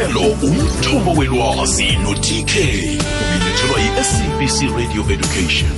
ihlelo umthombo welwazi no-tk ubelethelwa yi-sabc radio education.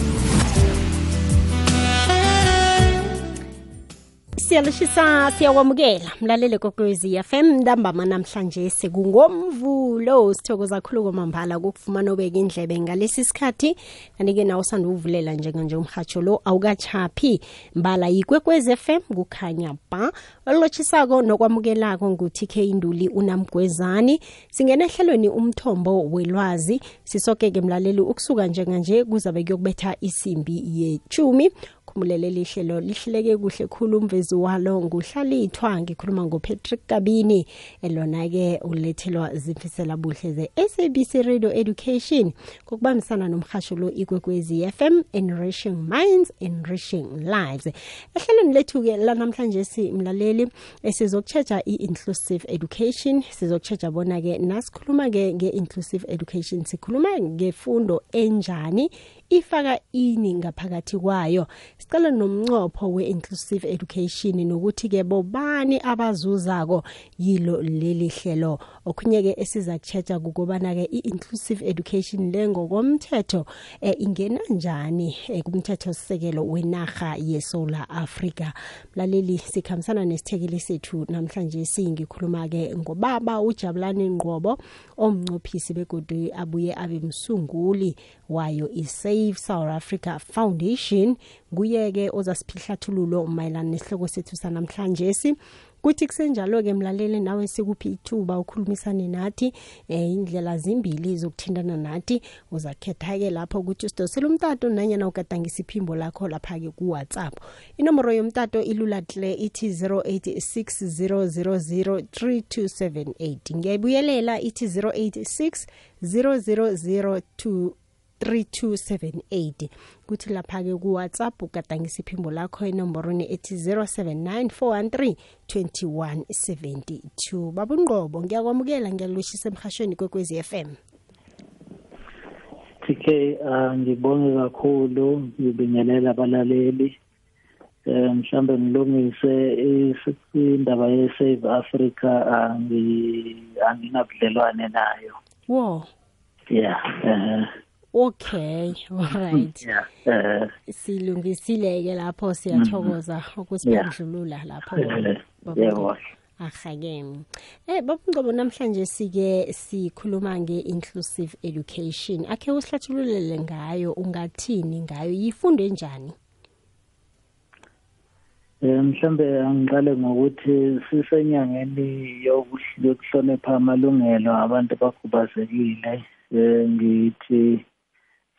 Siyalishisa siyawamukela. Mlalele kokwezi FM ntambama namhlanje sekungomvulo. Sithokoza khulu kwamambala kokufumana obeka indlebe ngalesi sikhathi kanti-ke nawo usanda uvulela njenganje umhatsho lo awukachaphi mbala yikwekwez FM kukhanya ba. Olotshisako nokwamukelako ngutk induli unamgwezani. Singena ehlelweni umthombo welwazi. Sisokeke mlaleli ukusuka njenganje kuzabe kuyokubetha isimbi yechumi khumulele lihlelo lihleleke kuhle khulu umvezi walo nguhlalithwa ngikhuluma ngopatrick kabini elona-ke ulethelwa zimfisela buhle ze-sabc radio education kokubambisana nomhasho lo ikwekwezi fm enriching minds enriching lives. Ehlelweni lethu-ke lanamhlanje simlaleli sizokutshetsha i-inclusive education sizokutshetsha bona-ke nasikhuluma-ke nge-inclusive education sikhuluma ngefundo enjani ifaka ini ngaphakathi kwayo. Sicela nomnqopho we-inclusive education nokuthi-ke bobani abazuzako yilo leli hlelo. Okhunye-ke esiza kutshetshwa kukobana-ke i-inclusive education le ngokomthetho eh, ingena njani eh, kumthetho sisekelo wenarha yesola africa mlaleli sikhambisana nesithekeli sethu namhlanje singikhuluma-ke ngobaba ujabulani ngqobo omncophisi begodwe abuye abe msunguli wayo i-save south africa foundation nguye-ke ozasiphihlathululo mayelana nesihloko sethu sanamhlanje si. Kuthi kusenjalo-ke mlaleli nawe sikuphi ithuba ukhulumisane nathi eh indlela zimbili zokuthintana nathi. Uzakhetha-ke lapho ukuthi usidosele umtato nanyana ugadangisa iphimbo lakho lapha-ke kuwhatsapp. Inomboro yomtato ilula tle ithi 086 0003278 ngiyayibuyelela ithi 086 000 3278 kuthi lapha-ke kuwhatsapp ugadangisa iphimbo lakho enomborweni ethi 079 413 2172 babungqobo ngiyakwamukela ngiyalushisa emhashweni kwekwezi FM TK uh, ngibonge kakhulu ngibingelela abalaleli. Eh mhlambe ngilungise indaba ye Save Africa angi anginabudlelwane nayo. Wo? Yeah uh, okay alright. Uh, silungisile-ke lapho siyathokoza ukusiphendulula lapho yebo ahake eh babungcobo namhlanje sike sikhuluma nge-inclusive education. Akhe usihlathululele ngayo ungathini ngayo? Yifundo enjani Eh mhlambe angiqale ngokuthi sisenyangeni yokuhlonipha amalungelo abantu abakhubazekile eh ngithi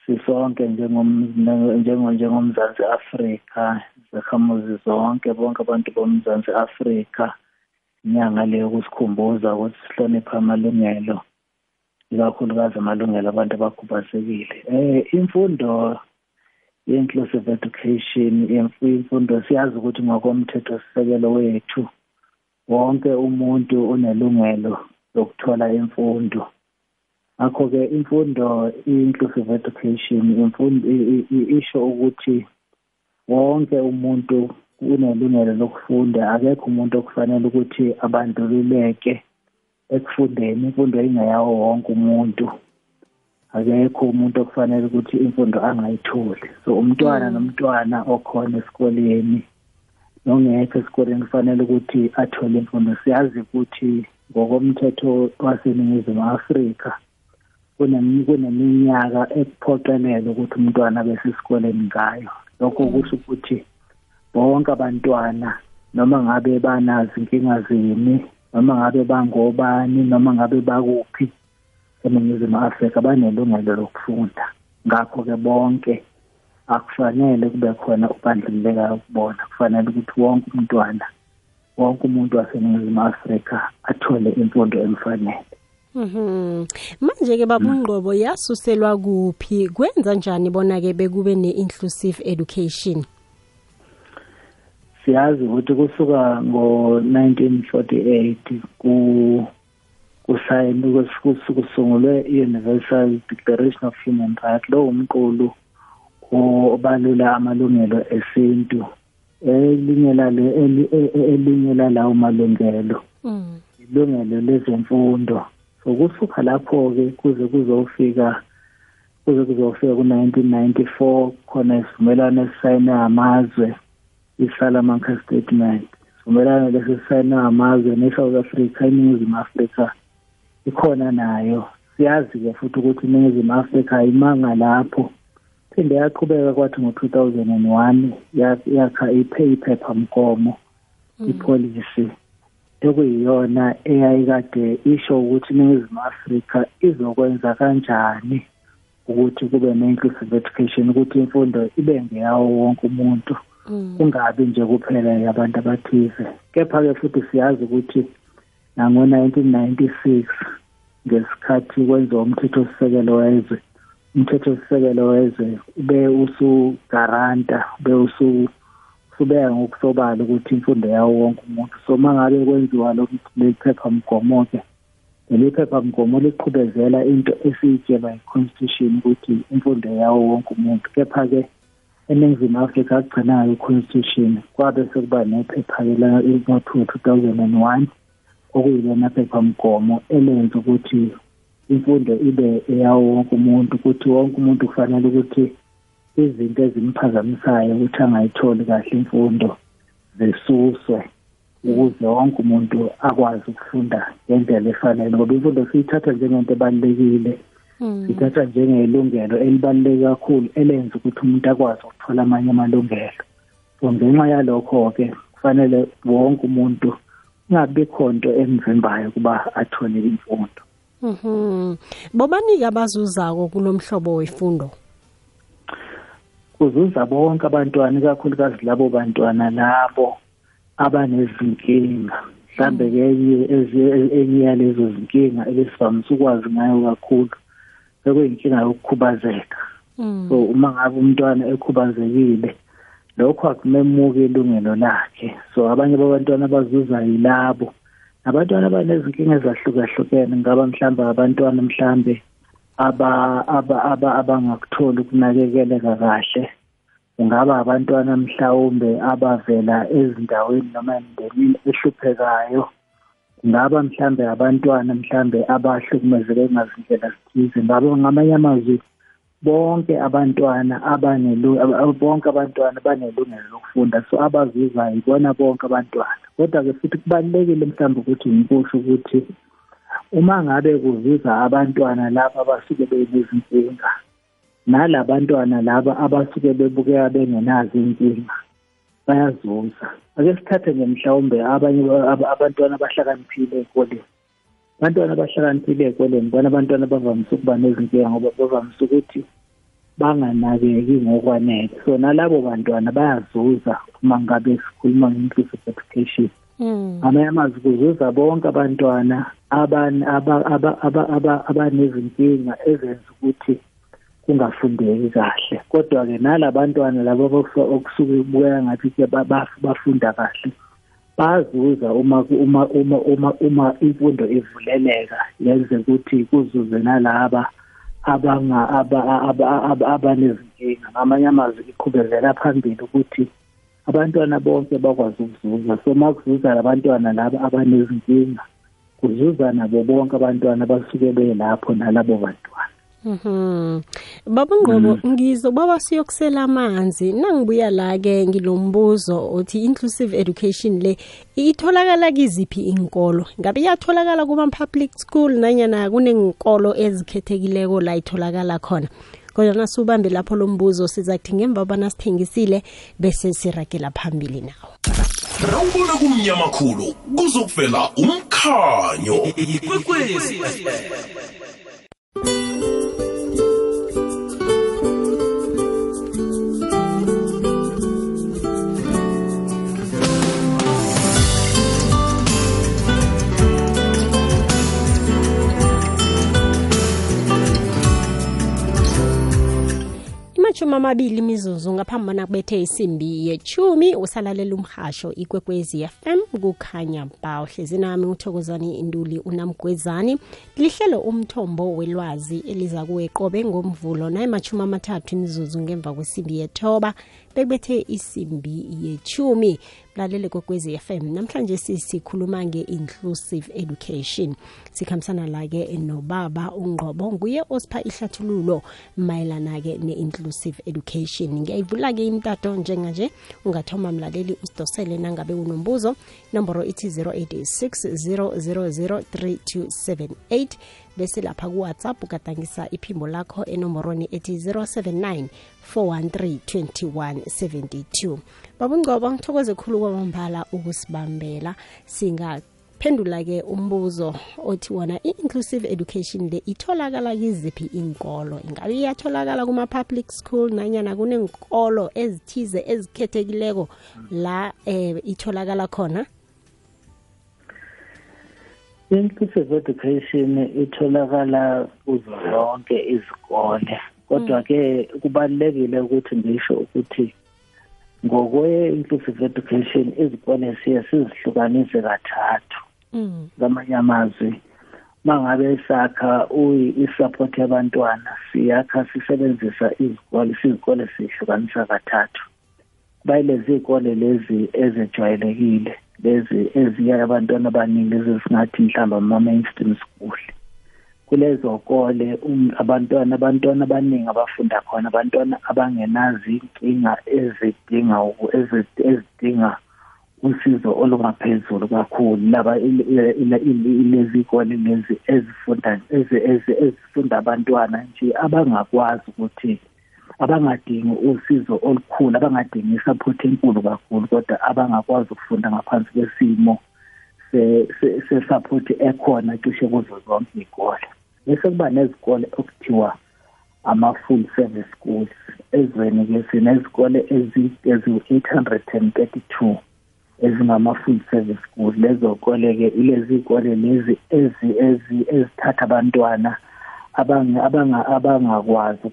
sisonke njengomzansi Afrika zakhamuzi zonke bonke abantu bomzansi Afrika inyanga leyo kusikhumbuza ukuthi sihloniphe amalungelo ikakhulukazi amalungelo abantu abakhubazekile. Eh imfundo ye-inclusive education imfundo siyazi ukuthi ngokomthetho sisekelo wethu wonke umuntu unelungelo lokuthola imfundo. Ngakho-ke imfundo i-inclusive education imfundo isho ukuthi wonke umuntu unelungelo lokufunda. Akekho umuntu okufanele ukuthi abandlululeke ekufundeni. Imfundo ingayawo wonke umuntu. Akekho umuntu okufanele ukuthi imfundo angayitholi. So umntwana nomntwana okhona esikoleni nongekho esikoleni kufanele ukuthi athole imfundo. Siyazi ukuthi ngokomthetho waseningizimu afrika kuneminyaka ekuphoqelela ukuthi umntwana abe sesikoleni ngayo. Lokho kusho ukuthi bonke abantwana noma ngabe banazo inkinga zini noma ngabe bangobani noma ngabe bakuphi eningizimu afrika banelungelo lokufunda. Ngakho-ke bonke akufanele kube khona ubandlululeka kubona. Kufanele ukuthi wonke umntwana wonke umuntu waseningizimu afrika athole imfundo emfanele Mhm. Manje ke babungqobo yasuselwa kuphi? Kwenza njani bona ke bekube ne-inclusive education? siyazi ukuthi kusuka ngo-1948 ku kusayini kusungulwe i-universal declaration of human rights lo umqulu obalula amalungelo esintu elinye lale elinye lalawo malungelo ilungelo lezemfundo so kusuka lapho-ke kuze kuzofika kuze kuzofika ku-1994 khona isivumelwano esisayinwe amazwe i-salamanca statement. Isivumelwano lesi sisayinwe amazwe ne-south africa iningizimu afrika ikhona nayo. Siyazi-ke futhi ukuthi iningizimu afrika ayimanga lapho. Phinde yaqhubeka kwathi ngo-2001 yakha iphephamgomo ipolicy ekuyiyona eyayikade isho ukuthi iningizimu afrika izokwenza kanjani ukuthi kube ne-inclusive education ukuthi imfundo ibe ngeyawo wonke umuntu kungabi nje kuphela yabantu abathize. Kepha-ke futhi siyazi ukuthi nango-1996 ngesikhathi kwenziwa umthetho-sisekelo wezwe umthetho-sisekelo wezwe ube usugaranta ube usu subeka ngokusobala ukuthi imfundo yawo wonke umuntu. So mangabe kwenziwa lo lephepha mgomo-ke leli phepha mgomo liqhubezela into esiyitshelwa yi-constitution ukuthi imfundo yawo wonke umuntu. Kepha-ke eningizimu afrika agcinayo i-constitution kwabe sekuba nephepha-ke ngo-two thousand and one okuyilona phepha mgomo elenza ukuthi imfundo ibe eyawo wonke umuntu ukuthi wonke umuntu kufanele ukuthi izinto ezimphazamisayo ukuthi angayitholi kahle imfundo zisuswe ukuze wonke umuntu akwazi ukufunda ngendlela efanele ngoba imfundo siyithatha njengento ebalulekile hmm. sithatha njengelungelo elibaluleke kakhulu elenza ukuthi umuntu akwazi ukuthola amanye amalungelo so ngenxa yalokho-ke kufanele wonke umuntu kungabikho nto emvimbayo ukuba athole imfundo Mhm. Bobanika abazuzako kulomhlobo wefundo. Kuzuza bonke abantwana ikakhulukazi labo bantwana labo abanezinkinga. Mhlambe ke enye yalezo zinkinga ebesivamise ukwazi ngayo kakhulu bekuyinkinga yokukhubazeka. Mm. so uma ngabe umntwana ekhubazekile lokho akumemuki ilungelo lakhe. So abanye babantwana abazuza yilabo. Abantwana abanezinkinga ezahlukahlukene ngaba mhlawumbe abantwana mhlambe aba aba abangakutholi ukunakekeleka kahle. Kungaba abantwana mhlawumbe abavela ezindaweni noma emndenini ehluphekayo. Kungaba mhlambe abantwana mhlambe abahlukumezeke ngazindlela zithize ngaba ngamanye amazwi bonke abantwana abanelungelo bonke abantwana banelungelo lokufunda. So abazuzayo ibona bonke abantwana. Kodwa-ke futhi kubalulekile mhlawumbe ukuthi ngikusho ukuthi uma ngabe kuzuza abantwana laba abasuke benezinkinga nalabantwana laba abasuke bebukeka bengenazo inkinga bayazuza. Ake sithathe nje mhlawumbe abanye abantwana abahlakaniphile ey'koleni abantwana abahlakaniphile ey'koleni bona abantwana bavamise ukuba nezinkinga ngoba bavamise ukuthi banganakeki ngokwanele. So nalabo bantwana bayazuza uma ngabe sikhuluma nge-inclusive education. Mm. Amanye amazwi kuzuza bonke abantwana abanezinkinga ezenza ukuthi kungafundeki kahle. Kodwa-ke nalabantwana labo okusuke kubukeka ngathi bafunda kahle bazuza uma uma uma uma uma imfundo ivuleleka yenze ukuthi kuzuze nalaba abanga abanezinkinga. Ngamanye amazwi iqhubezela phambili ukuthi abantwana bonke bakwazi ukuzuza so ma kuzuza labantwana laba abanezinkinga kuzuza nabo bonke abantwana basuke belapho nalabo bantwana. Mhm. Baba Ngqobo ngizobaba ngizoba siyokusela amanzi. Nangibuya la ke ngilombuzo uthi inclusive education le itholakala kiziphi inkolo ngabe iyatholakala kuma public school nanyana kunenkolo ezikhethekileko la itholakala khona kodwa nasubambe lapho lombuzo sizakuthi ngemva bana sithengisile bese siragela phambili nawo. Rawubona kumnyama khulu kuzokuvela umkhanyo. Ikwekwezi amashumi amabili imizuzu ngaphambi bona kubethe isimbi yechumi usalalela umhasho ikwekwezi FM kukhanya ba uhlezi nami uthokozani induli unamgwezani. Lihlelo umthombo welwazi eliza kuweqobe ngomvulo naye machumi amathathu imizuzu ngemva kwesimbi yethoba bekubethe isimbi yechumi mlalele kokwezi FM namhlanje sisikhuluma nge-inclusive education. Sikhambisana la-ke nobaba ungqobo nguye osipha ihlathululo mayelana-ke ne-inclusive education. Ngiyayivula-ke imtato njenganje. Ungathoma mlaleli usidosele nangabe unombuzo. Nomboro ithi 086 000 3278 bese lapha kuwhatsapp ugadangisa iphimbo lakho enomborweni ethi 079 413 2172 babungcobo ngithokoze khulu kwamambala ukusibambela. Singaphendula-ke umbuzo othi wona i-inclusive education le itholakala kiziphi inkolo ingabe iyatholakala kuma-public school nanyana kunenkolo ezithize ezikhethekileko la eh, itholakala khona? Inclusive education itholakala kuzo zonke izikole. Kodwa ke kubalekile ukuthi ngisho ukuthi ngokwe inclusive education izikole siye sizihlukanise kathathu mm. ngamanye amazwi mangabe sakha i-support yabantwana siyakha sisebenzisa izikole sizikole sihlukanisa kathathu. Bayilezi izikole lezi ezejwayelekile lezi eziya abantwana abaningi lezi singathi mhlawumbe ama-mainstream school. Kulezo kole um, abantwana abantwana abaningi abafunda khona abantwana abangenazo inkinga ezidinga ezidinga usizo olungaphezulu kakhulu. Laba lezi kole lezi ezifunda ezifunda abantwana nje abangakwazi ukuthi abangadingi usizo olukhulu abangadingi support enkulu kakhulu kodwa abangakwazi ukufunda ngaphansi kwesimo se support ekhona cishe kuzo zonke izikole bese kuba nezikole okuthiwa ama full service schools. Ezweni ke sinezikole ezi-832 ezingama full service schools. Lezo kole ke ilezi ikole lezi ezithatha abantwana abangakwazi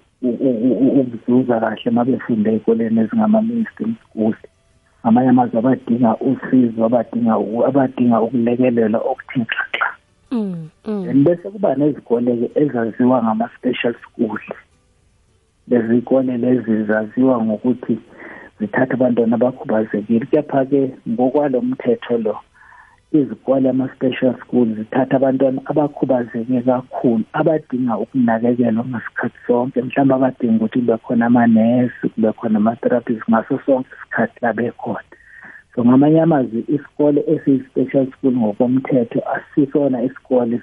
ukuzuza kahle mabefunde ezikoleni ezingama-mainstream schools ngamanye amazwi abadinga usizo abadinga abadinga ukulekelelwa okuthe xaxa Mm, mm. and bese kuba nezikole-ke ezaziwa ngama-special school lezi zikole lezi zaziwa ngokuthi zithatha abantwana abakhubazekile. Kepha-ke ngokwalo mthetho lo izikole ama-special schools zithatha abantwana abakhubazeke kakhulu abadinga ukunakekelwa ngasikhathi sonke mhlawumbe abadinga ukuthi kube khona amanesi kube khona ama-therapist ngaso sonke isikhathi labekhona so ngamanye amazwi isikole esiyi-special school ngokomthetho asisona isikole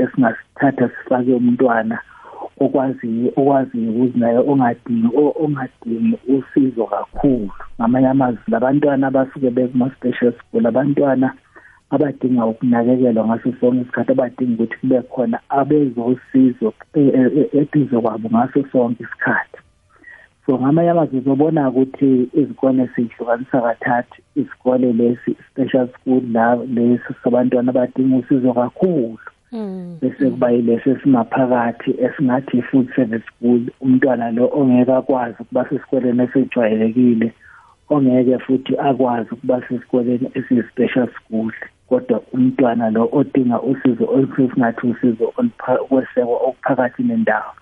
esingasithatha sifake umntwana okwaziyo okwaziyo ukuzinayo ongadingi ongadingi usizo kakhulu. Ngamanye amazwi labantwana abasuke bekuma-special school abantwana abadinga ukunakekelwa ngaso sonke isikhathi abadinga ukuthi kube khona abezosizo eduze kwabo ngaso sonke isikhathi. So ngamanye amazwi uzobona ukuthi izikole siyihlukanisa kathathu isikole lesi special school la lesi sabantwana abadinga usizo kakhulu. Bese kuba yilesi esimaphakathi esingathi i-food service school umntwana lo ongeke akwazi ukuba sesikoleni esijwayelekile ongeke futhi akwazi ukuba sesikoleni esiyi-special school. Kodwa umntwana lo odinga usizo olusingathi usizo olukwesekwa okuphakathi nendawo.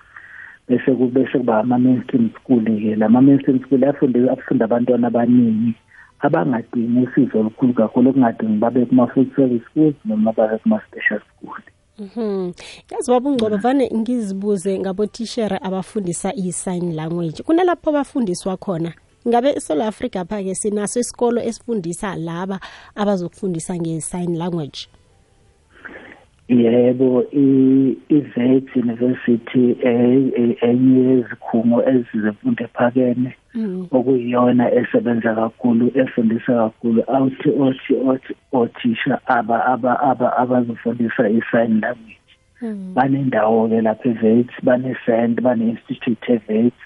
Bese kubese kuba ama-mainstream school-ke. Lama-mainstream school afundisa afunda abantwana abaningi abangadingi usizo olukhulu kakhulu okungadingi babe kuma-food service schools noma babe kuma-special school Mhm. Yazi babungcobo vane ngizibuze ngabotishera abafundisa i-sign language. Kunalapho abafundiswa khona. Ngabe eSouth Africa phake sinaso isikolo esifundisa laba abazokufundisa nge-sign language. Yebo i-Wits University enye yezikhungo ezizemfundo ephakeme okuyiyona esebenza kakhulu efundisa kakhulu. Awuthi othi othi othisha aba aba aba abazofundisa i-sign language. Banendawo ke lapha eVets bane-send bane-institute eVets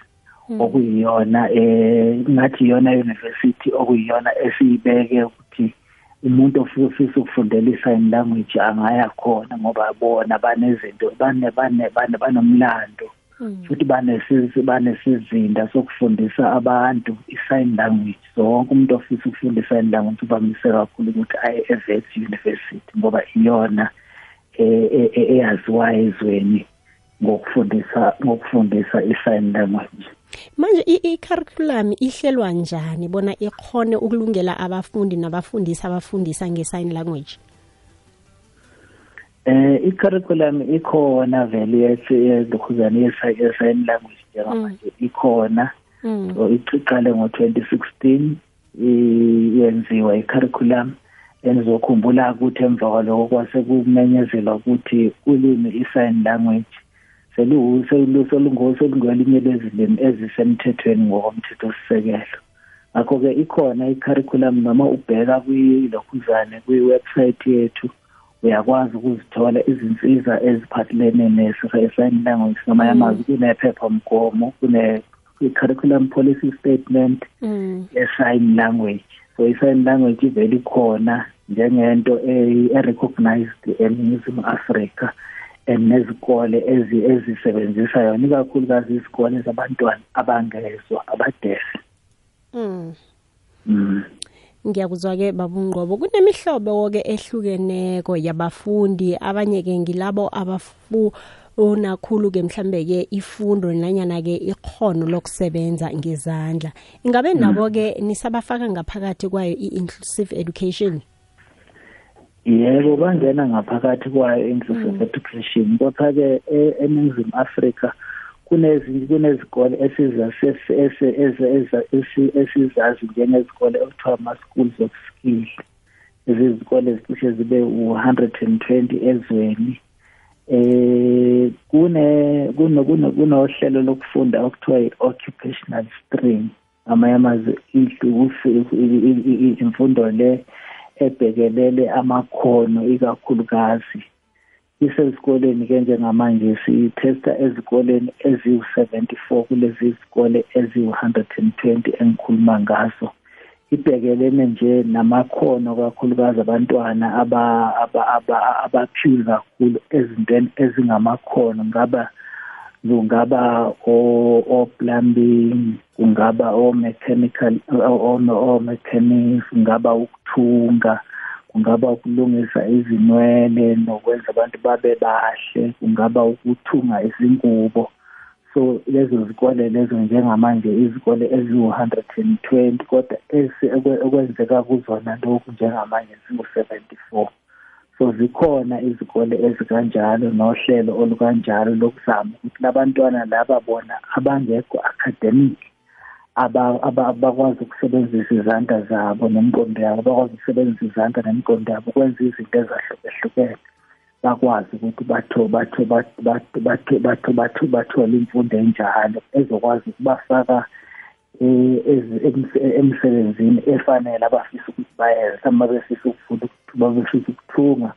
okuyiyona eh ngathi iyona university okuyiyona esiyibeke ukuthi umuntu ofisa ukufundela i-sign language angaya khona ngoba bona banezinto bane bane bane banomlando. Futhi banesizi banesizinda sokufundisa abantu i-sign language. So wonke umuntu ofisa ukufunda i-sign language uvamise kakhulu ukuthi aye e-Wits University ngoba iyona eyaziwayo ezweni ngokufundisa ngokufundisa i-sign language. Manje i- i-curriculum ihlelwa njani bona ikhone ukulungela abafundi nabafundisi abafundisa nge-sign language? Eh i-curriculum ikhona vele yelokhuzana ye-sign language njengamanje ikhona. Mm. so iqale ngo-2016 i- yenziwa i-curriculum enizokhumbula ukuthi emva kwaloko kwase kumenyezelwa ukuthi ulimi i-sign language selu- selu- selungo- selungelinye lezilimi ezisemthethweni ngokomthethosisekelo. Ngakho-ke ikhona i-curriculum noma ubheka kwilokhuzane kwi-website yethu. Uyakwazi ukuzithola izinsiza eziphathelene ne-sign language noma yamazwi kunephepha mgomo kune-curriculum policy statement Mm. ye-sign language so i-sign language ivele ikhona njengento e- e-recognized eningizimu afrika and nezikole ezi- ezisebenzisa yona ikakhulukazi izikole zabantwana abangezwa abadefe Mm. mm. Ngiyakuzwa-ke babungqobo kunemihlobo-ke ehlukeneko yabafundi. Abanye-ke ngilabo abafuna khulu-ke mhlambe-ke ifundo nanyana-ke ikhono lokusebenza ngezandla. Ingabe nabo-ke nisabafaka ngaphakathi kwayo i-inclusive education? Yebo bangena ngaphakathi kwayo inclusive education. Kodwa-ke e- eningizimu afrika kunezinye kunezikole esiza- esi- esi- esi- esi- esizazi njengezikole okuthiwa ama-schools of skill. Izizikole ezicishe zibe u-hundred and twenty ezweni. Kuno kunohlelo lokufunda okuthiwa i-occupational stream. Amayamazi imfundo le ebhekelele amakhono ikakhulukazi. Isesikoleni ke njengamanje sithesta ezikoleni eziwu-74 kulezi izikole eziwu-120 engikhuluma ngazo ibhekelene nje namakhono kakhulukazi abantwana aba- aba- aba- abaphiwe kakhulu ezintweni ezingamakhono ngaba kungaba o- o-plumbing kungaba o-mechanical o-mechanics kungaba ukuthunga kungaba ukulungisa izinwele nokwenza abantu babe bahle kungaba ukuthunga izingubo. So lezo zikole lezo njengamanje izikole eziwu-hundred and twenty kodwa esi- ekwe- okwenzeka kuzona lokhu njengamanje ziwu-seventy-four so zikhona izikole ezikanjalo nohlelo olukanjalo lokuzama ukuthi labantwana laba bona abangekho academic. abakwazi ukusebenzisa izandla zabo nemiqondo yabo bakwazi ukusebenzisa izandla nemiqondo yabo ukwenza izinto ezahlukehlukene bakwazi ukuthi batho batho batho batho batho batho bathole imfundo enjalo ezokwazi ukubafaka e, emsebenzini efanele abafisa ukuthi bayenze. Uma befisa ukufunda ukuba befisa ukuthunga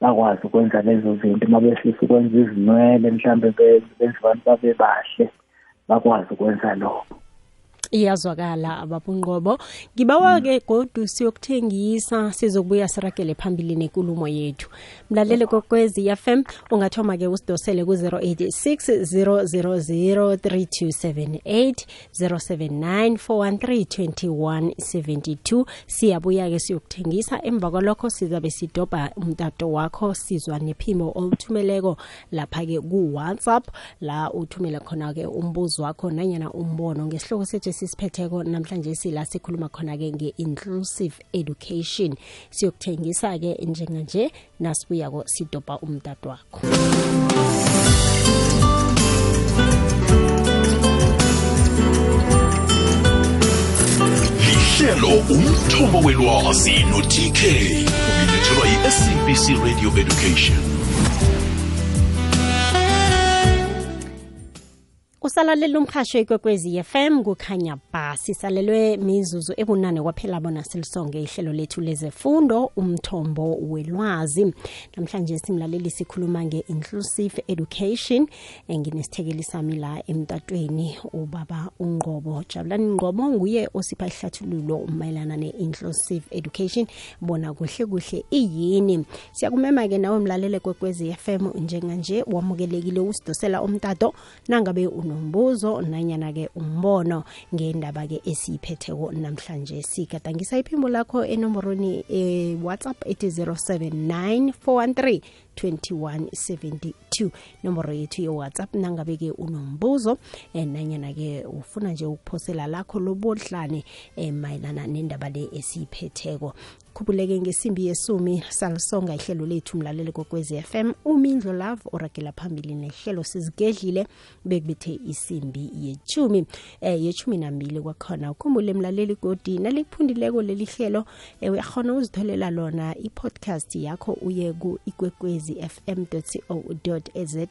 bakwazi ukwenza lezo zinto. Uma befisa ukwenza izinwele mhlawumbe benze abantu babe bahle bakwazi ukwenza lokho. Iyazwakala ababungqobo ngibawa-ke godu siyokuthengisa sizokubuya siragele phambili nenkulumo yethu. Mlalele kokwezi fm ungathoma-ke usidosele ku-086 000 3278 079 413 2172 siyabuya-ke siyokuthengisa emva kwalokho sizabe sidobha umtato wakho sizwa nephimo oluthumeleko lapha-ke ku-whatsapp. La uthumele khona-ke umbuzo wakho nanyana umbono ngesihloko sethu esisiphetheko namhlanje sila sikhuluma khona-ke nge-inclusive education. Siyokuthengisa-ke njenganje nasibuyako sidobha umtato wakho lihlelo umthombo welwazi no-tk ubilethelwa yi-sabc radio education. Usalalela umhasho ikwekwezi fm kukhanya ba sisalelwe mizuzu ebunane kwaphela bona silisonge ihlelo lethu lezefundo umthombo welwazi. Namhlanje simlaleli sikhuluma nge-inclusive education nginesithekeli sami la emtatweni ubaba ungqobo jabulani ngqobo nguye osipha ihlathululo mayelana ne-inclusive education. Bona kuhle kuhle iyini? Siyakumema-ke nawe mlalele kwekwezi fm njenganje wamukelekile usidosela umtato nangabe uno unombuzo nanyana-ke umbono ngendaba-ke esiyiphetheko namhlanje. Sigadangisa iphimbo lakho enomborweni e-whatsapp ethi 079 413 2172 nomboro yethu ye-whatsapp nangabe-ke unombuzo eh, nanyana-ke ufuna nje ukuphosela lakho lobodlane eh, mayelana nendaba le esiyiphetheko. Khubuleke ngesimbi yesumi salisonga ihlelo lethu mlaleli kokwezi FM umindlo love oragela phambili nehlelo sizigedlile bekubethe isimbi yechumi eh yechumi nambili kwakhona. Ukhumbule mlaleli godi nalikuphundileko leli hlelo eh, uyakhona uzitholela lona i-podcast yakho uye ku-ikwekwezi fm co za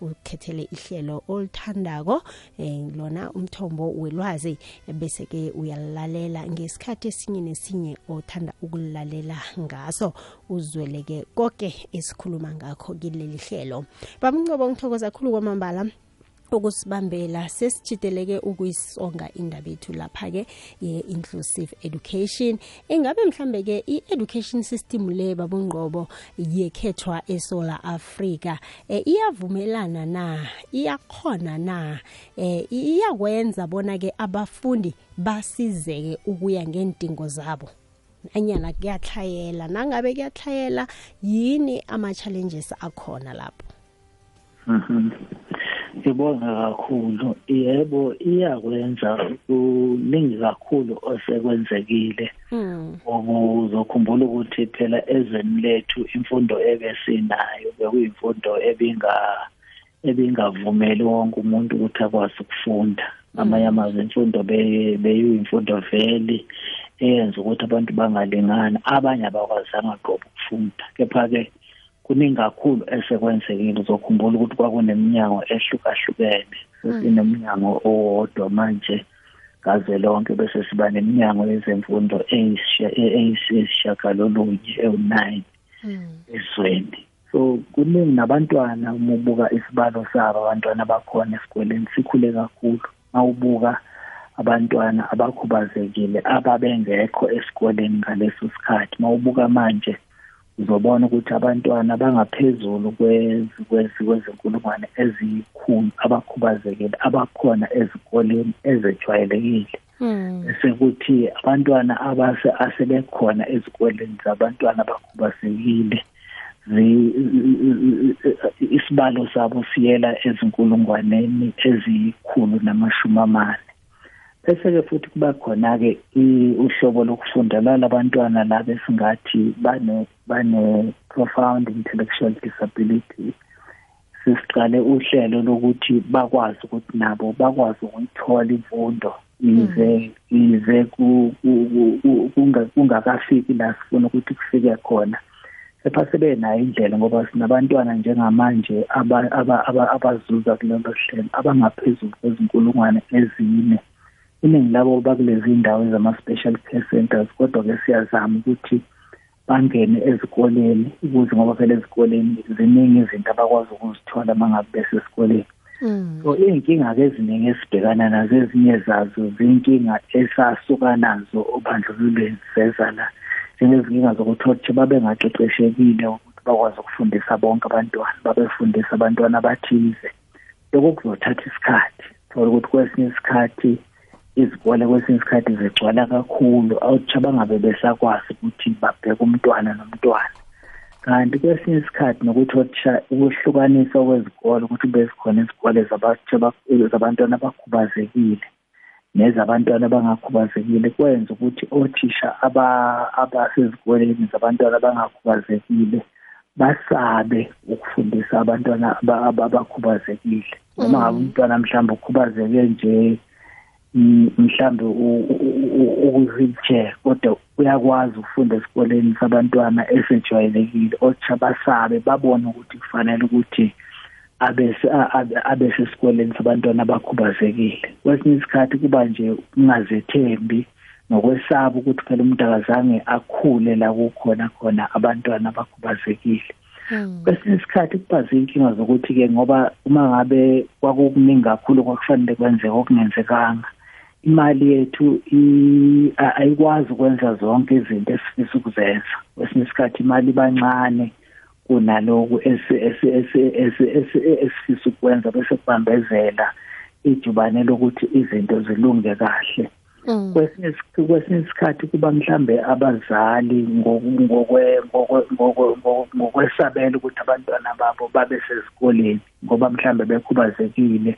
ukhethele ihlelo olithandako eh, lona umthombo welwazi bese-ke uyalalela ngesikhathi esinye nesinye othanda ukulalela ngaso. Uzweleke konke esikhuluma ngakho kileli hlelo. Bamncobo ngithokoza kakhulu kwamambala ukusibambela. Sesijideleke ukuyisonga indaba yethu lapha-ke ye-inclusive education. Ingabe mhlambe-ke i-education system le babungqobo yekhethwa esola africa e, iyavumelana na? Iyakhona na? E, iyakwenza bona-ke abafundi basizeke ukuya ngendingo zabo. Anyana kuyatlhayela nangabe kuyatlhayela yini ama-challenges akhona lapho? Ngibonga kakhulu. Yebo iyakwenza kuningi kakhulu osekwenzekile. Ubuzokhumbula ukuthi phela ezweni lethu imfundo ebesinayo bekuyimfundo ebinga ebingavumeli wonke umuntu ukuthi akwazi ukufunda. Amanye amazwe imfundo beyiyimfundo vele eyenza ukuthi abantu bangalingani abanye abakwazanga qobo ukufunda. Kepha-ke kuningi kakhulu esekwenzekile uzokhumbula ukuthi kwakuneminyango ehlukahlukene sesineminyango owodwa manje ngaze lonke bese siba neminyango yezemfundo eyisishagalolunye ewu-nine ezweni. So kuningi nabantwana uma ubuka isibalo sabo abantwana bakhona esikoleni sikhule kakhulu. Uma ubuka abantwana abakhubazekile ababengekho esikoleni ngaleso sikhathi. Uma ubuka manje uzobona ukuthi abantwana bangaphezulu kwezinkulungwane ezikhulu abakhubazekile abakhona ezikoleni ezejwayelekile. Bese kuthi abantwana abase asebekhona ezikoleni zabantwana abakhubazekile isibalo sabo siyela ezinkulungwaneni ezikhulu namashumi amane. Bese-ke futhi kuba khona-ke uhlobo lokufunda lalabantwana laba esingathi bane bane-profound intellectual disability. Sisiqale uhlelo lokuthi bakwazi ukuthi nabo bakwazi ukuyithola imfundo yize yize kungakafiki la sifuna ukuthi kufike khona. Kepha sebenayo indlela ngoba sinabantwana njengamanje abazuza kulelo hlelo abangaphezulu kwezinkulungwane ezine. Iningi labo bakulezi indawo zama-special care centers kodwa-ke siyazama ukuthi bangene ezikoleni ukuze ngoba phela ezikoleni ziningi izinto abakwazi ukuzithola uma ngabe besesikoleni. So iy'nkinga-ke eziningi esibhekana nazo ezinye zazo ziyinkinga esasuka nazo obandlululweni zeza la. Njengezinkinga zokuthi othisha babengaqeqeshekile ukuthi bakwazi ukufundisa bonke abantwana babefundisa abantwana abathize. Lokho kuzothatha isikhathi. Thola ukuthi kwesinye isikhathi izikole kwesinye isikhathi zigcwala kakhulu awuthisha bangabe besakwazi ukuthi babheke umntwana nomntwana. Kanti kwesinye isikhathi nokuthi othisha ukuhlukanisa kwezikole ukuthi kube zikhona izikole zabantwana abakhubazekile nezabantwana abangakhubazekile kwenza ukuthi othisha abasezikoleni zabantwana abangakhubazekile basabe ukufundisa abantwana abakhubazekile. Noma ngabe umntwana mhlawumbe ukhubazeke nje mhlambe uku-wheelchair kodwa uyakwazi ukufunda esikoleni sabantwana esejwayelekile othisha basabe babone ukuthi kufanele ukuthi abesesikoleni sabantwana abakhubazekile kwesinye isikhathi kuba nje ungazethembi nokwesaba ukuthi phela umuntu akazange akhule la kukhona khona abantwana abakhubazekile. Kwesinye isikhathi kuba zinkinga zokuthi-ke ngoba uma ngabe kwakukuningi kakhulu kwakufanele kwenzeka okungenzekanga. Imali yethu ayikwazi ukwenza zonke izinto esifisa ukuzenza. Kwesinye isikhathi imali ibancane kunaloku esifisa ukwenza bese kubambezela ijubane lokuthi izinto zilunge kahle. Mm. kwesinye isikhathi kwesinye isikhathi kuba mhlambe abazali ngoku- ngokwe- ngokwe- ngokwe- ngokwe- ngokwesabela ukuthi abantwana babo babe sezikoleni ngoba mhlambe bekhubazekile.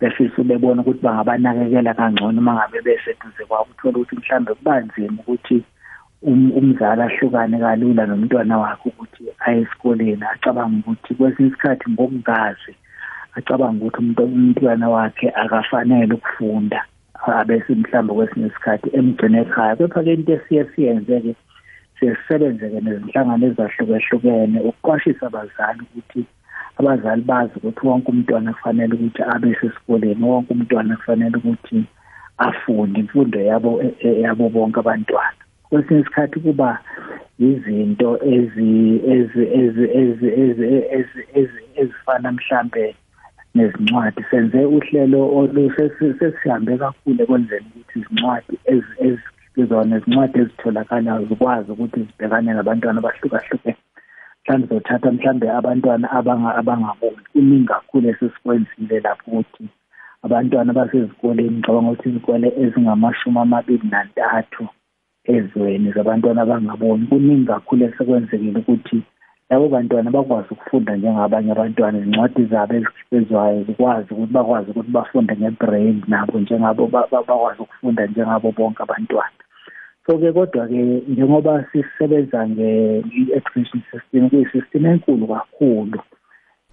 Befisa bebona ukuthi bangabanakekela kangcono uma ngabe beseduze kwabo. Uthola ukuthi mhlambe kuba nzima ukuthi um- umzali ahlukane kalula nomntwana wakhe ukuthi aye esikoleni acabanga ukuthi kwesinye isikhathi ngokungazi acabanga ukuthi umuntu umntwana wakhe akafanele ukufunda abese mhlawumbe kwesinye isikhathi emgcine ekhaya. Kepha-ke into esiye siyenze-ke sisebenze-ke nezinhlangano ezahlukehlukene ukuqwashisa abazali ukuthi abazali bazi ukuthi wonke umntwana kufanele ukuthi abe sesikoleni wonke umntwana kufanele ukuthi afunde imfundo yabo e- e- yabo bonke abantwana. Kwesinye isikhathi kuba izinto ezi ezi ezi ezi ezi ezi- ezi- ezifana mhlambe nezincwadi. Senze uhlelo olusesihambe kakhulu ekwenzeni ukuthi izincwadi ezi- ezizona izincwadi ezitholakalayo zikwazi ukuthi zibhekane nabantwana abahlukahlukene. Mhlawumbe zothatha mhlawumbe abantwana abanga- abangaboni. Kuningi kakhulu esesikwenzile lapho ukuthi abantwana basezikoleni ngicabanga ukuthi izikole ezingamashumi amabili nantathu ezweni zabantwana abangaboni. Kuningi kakhulu esekwenzekile ukuthi labo bantwana bakwazi ukufunda njengabanye abantwana. Izincwadi zabo ezikhiqizwayo zikwazi ukuthi bakwazi ukuthi bafunde nge-brain nabo njengabo ba- ba- bakwazi ukufunda njengabo bonke abantwana. So-ke kodwa-ke njengoba sisebenza nge-education system kuyi-system enkulu kakhulu.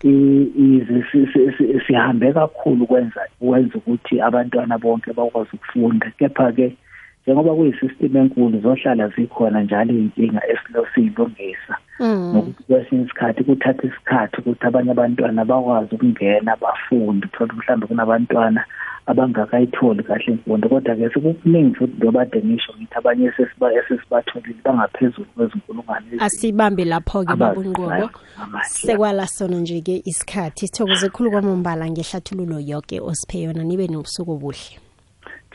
I- ize si- si- si- sihambe kakhulu kwenza kwenza ukuthi abantwana bonke bakwazi ukufunda. Kepha-ke njengoba kuyi-system enkulu zohlala zikhona njalo iy'nkinga esilosiyilungisa. Mm. nokuthi kwesinye isikhathi kuthatha isikhathi ukuthi abanye abantwana bakwazi ukungena bafunde uthole mhlawumbe kunabantwana abangakayitholi kahle imfundo. Kodwa-ke sekukuningi futhi njengoba ngisho ngithi abanye esesiba- esesibatholile bangaphezulu kwezinkulungwane ezine asibambe lapho-ke babunqobo abazisayo ngamanje. sekwala sona nje-ke isikhathi. Sithokoze khulu kwamambala ngehlathululo yoke osiphe yona nibe nobusuku obuhle.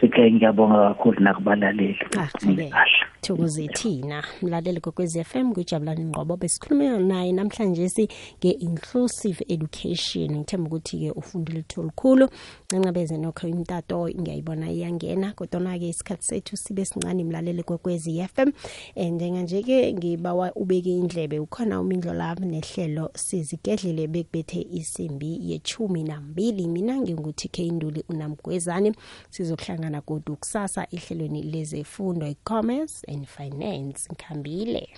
Thike ngiyabonga kakhulu nakubalaleli. Kahle thokoze thina. Mlaleli kokwezi FM kujabulani ngqobo? Besikhuluma naye namhlanje si nge-inclusive education. Ngithemba ukuthi-ke ufundile litho olukhulu ncancabeze nokho imtato ngiyayibona iyangena kodwana-ke isikhathi sethu sibe sincane mlaleli kokwezi FM and njenganje-ke ngibawa ubeke indlebe ukhona umindlo lami nehlelo sizigedlele bekubethe isimbi yechumi nambili. Mina nginguthi ke induli unamgwezane sizokuhlangana kodwa kusasa ehlelweni lezefundo i-commerce and finance. Ngikhambile